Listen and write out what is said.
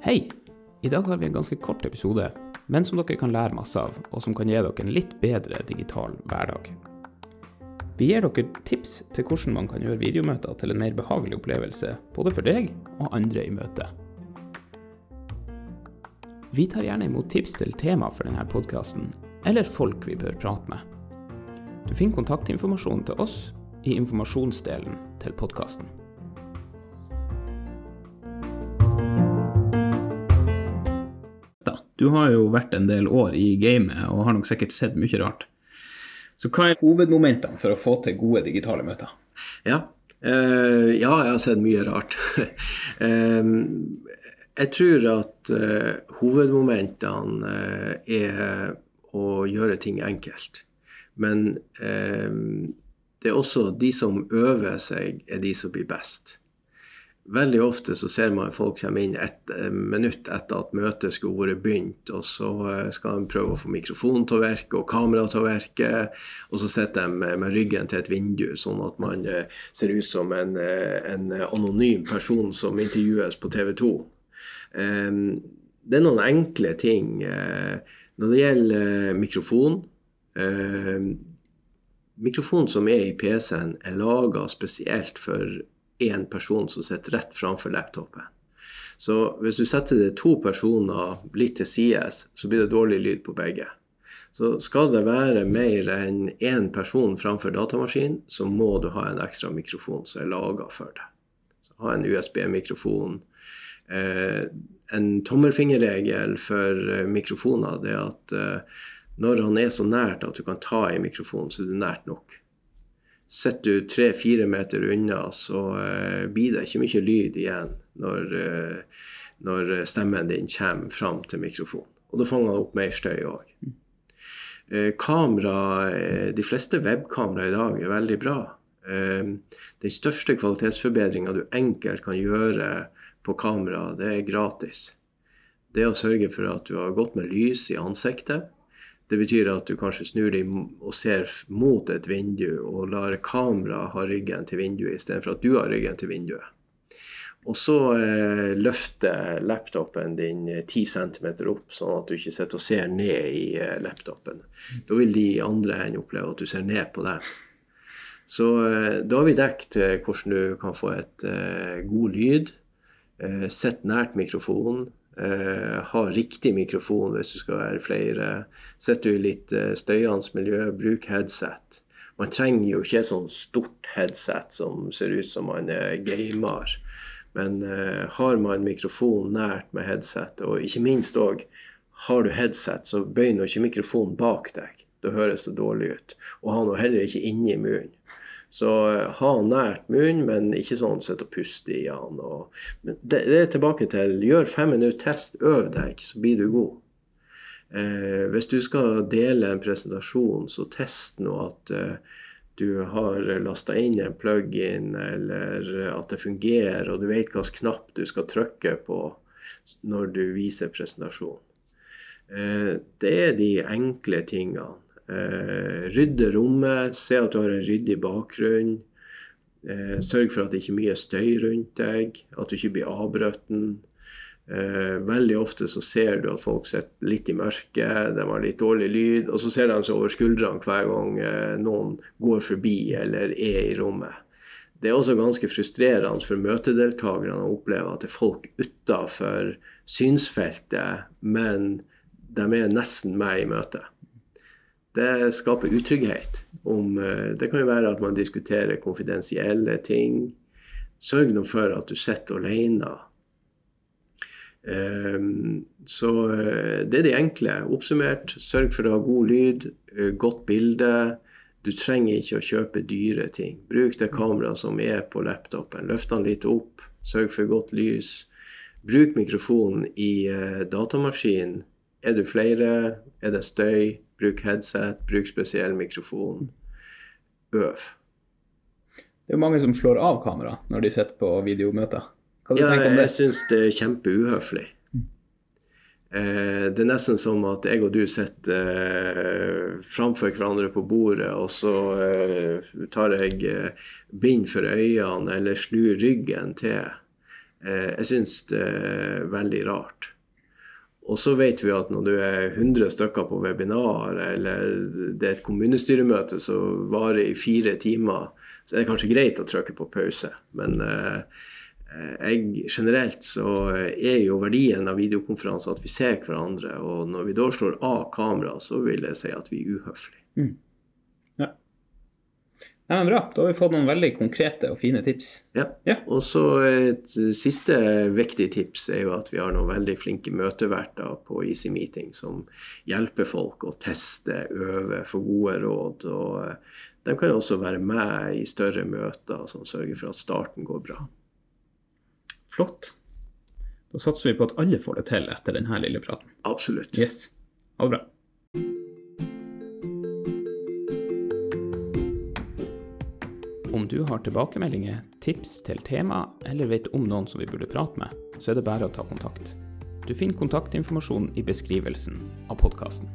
Hei! I dag har vi en ganske kort episode, men som dere kan lære masse av, og som kan gi dere en litt bedre digital hverdag. Vi gir dere tips til hvordan man kan gjøre videomøter til en mer behagelig opplevelse, både for deg og andre i møtet. Vi tar gjerne imot tips til tema for denne podkasten, eller folk vi bør prate med. Du finner kontaktinformasjon til oss i informasjonsdelen til podkasten. Du har jo vært en del år i gamet og har nok sikkert sett mye rart. Så hva er hovedmomentene for å få til gode digitale møter? Ja, uh, ja jeg har sett mye rart. uh, jeg tror at uh, hovedmomentene er å gjøre ting enkelt. Men det er også de som øver seg, er de som blir best. Veldig ofte så ser man folk komme inn et eh, minutt etter at møtet skulle vært begynt, og så eh, skal de prøve å få mikrofonen til å virke og kameraet til å virke, og så sitter de med ryggen til et vindu, sånn at man eh, ser ut som en, en anonym person som intervjues på TV 2. Det er noen enkle ting. Når det gjelder mikrofon Mikrofonen som er i PC-en, er laga spesielt for én person som sitter rett framfor laptopen. Så hvis du setter det to personer litt til sides, så blir det dårlig lyd på begge. Så skal det være mer enn én person framfor datamaskinen, så må du ha en ekstra mikrofon som er laga for det. Så ha en USB-mikrofon. Eh, en tommelfingerregel for eh, mikrofoner det er at eh, når han er så nært at du kan ta i mikrofonen, så er du nært nok. Sitter du tre-fire meter unna, så uh, blir det ikke mye lyd igjen når, uh, når stemmen din kommer fram til mikrofonen. Og da fanger han opp mer støy òg. Uh, kamera, De fleste webkamera i dag er veldig bra. Den største kvalitetsforbedringa du enkelt kan gjøre på kamera, det er gratis. Det å sørge for at du har godt med lys i ansiktet. Det betyr at du kanskje snur deg og ser mot et vindu og lar kameraet ha ryggen til vinduet istedenfor at du har ryggen til vinduet. Og så eh, løfter laptopen din 10 cm opp, sånn at du ikke sitter og ser ned i eh, laptopen. Da vil de andre enn oppleve at du ser ned på dem. Så eh, da har vi dekket eh, hvordan du kan få et eh, god lyd. Eh, Sitt nært mikrofonen. Uh, ha riktig mikrofon hvis du skal være flere. Sitter du i litt uh, støyende miljø, bruk headset. Man trenger jo ikke et sånn stort headset som ser ut som man er gamer. Men uh, har man mikrofon nært med headset, og ikke minst òg har du headset, så bøy nå ikke mikrofonen bak deg. Da høres det dårlig ut. Og ha nå heller ikke inni munnen. Så eh, ha nært munn, men ikke sånn sitt og puste i den. Det, er tilbake til gjør fem minutter test, øv deg, så blir du god. Eh, hvis du skal dele en presentasjon, så test nå at eh, du har lasta inn en plug-in, eller at det fungerer, og du vet hvilken knapp du skal trykke på når du viser presentasjonen. Eh, det er de enkle tingene. Eh, rydde rommet, se at du har en ryddig bakgrunn. Eh, sørg for at det ikke er mye støy rundt deg, at du ikke blir avbrutt. Eh, veldig ofte så ser du at folk sitter litt i mørket, de har litt dårlig lyd, og så ser de seg over skuldrene hver gang eh, noen går forbi eller er i rommet. Det er også ganske frustrerende for møtedeltakerne å oppleve at det er folk utafor synsfeltet, men de er nesten med i møtet det skaper utrygghet. Om, eh, det kan jo være at man diskuterer konfidensielle ting. Sørg nå for at du sitter alene. Um, så eh, det er de enkle. Oppsummert, sørg for å ha god lyd, eh, godt bilde. Du trenger ikke å kjøpe dyre ting. Bruk det kameraet som er på laptopen. Løft den litt opp. Sørg for godt lys. Bruk mikrofonen i datamaskinen. Er du flere? Er det støy? Bruk headset, bruk spesiell mikrofon. Øv. Det er jo mange som slår av kamera når de sitter på videomøter. Ja? Jeg syns det er kjempeuhøflig. Eh, det er nesten som at jeg og du sitter eh, framfor hverandre på bordet, og så eh, tar jeg eh, bind for øynene eller snur ryggen til. Jeg syns det er veldig rart. Og så vet vi at når du er 100 stykker på webinar, eller det er et kommunestyremøte som varer i fire timer, så er det kanskje greit å trykke på pause. Men eh, jeg, generelt så er jo verdien av videokonferanser at vi ser hverandre. Og når vi da slår av kamera, så vil jeg si at vi er uhøflige. Mm. Ja. Men Bra. Da har vi fått noen veldig konkrete og fine tips. Ja. Ja. Og så et siste viktig tips er jo at vi har noen veldig flinke møteverter på Easy Meeting som hjelper folk å teste, øve, få gode råd. og eh, de kan også være med i større møter som sørger for at starten går bra. Flott. Da satser vi på at alle får det til etter denne lille praten. Absolutt. Yes. Ha det bra. Du har tilbakemeldinger, tips til tema, eller vet om noen som vi burde prate med, så er det bare å ta kontakt. Du finner kontaktinformasjon i beskrivelsen av podkasten.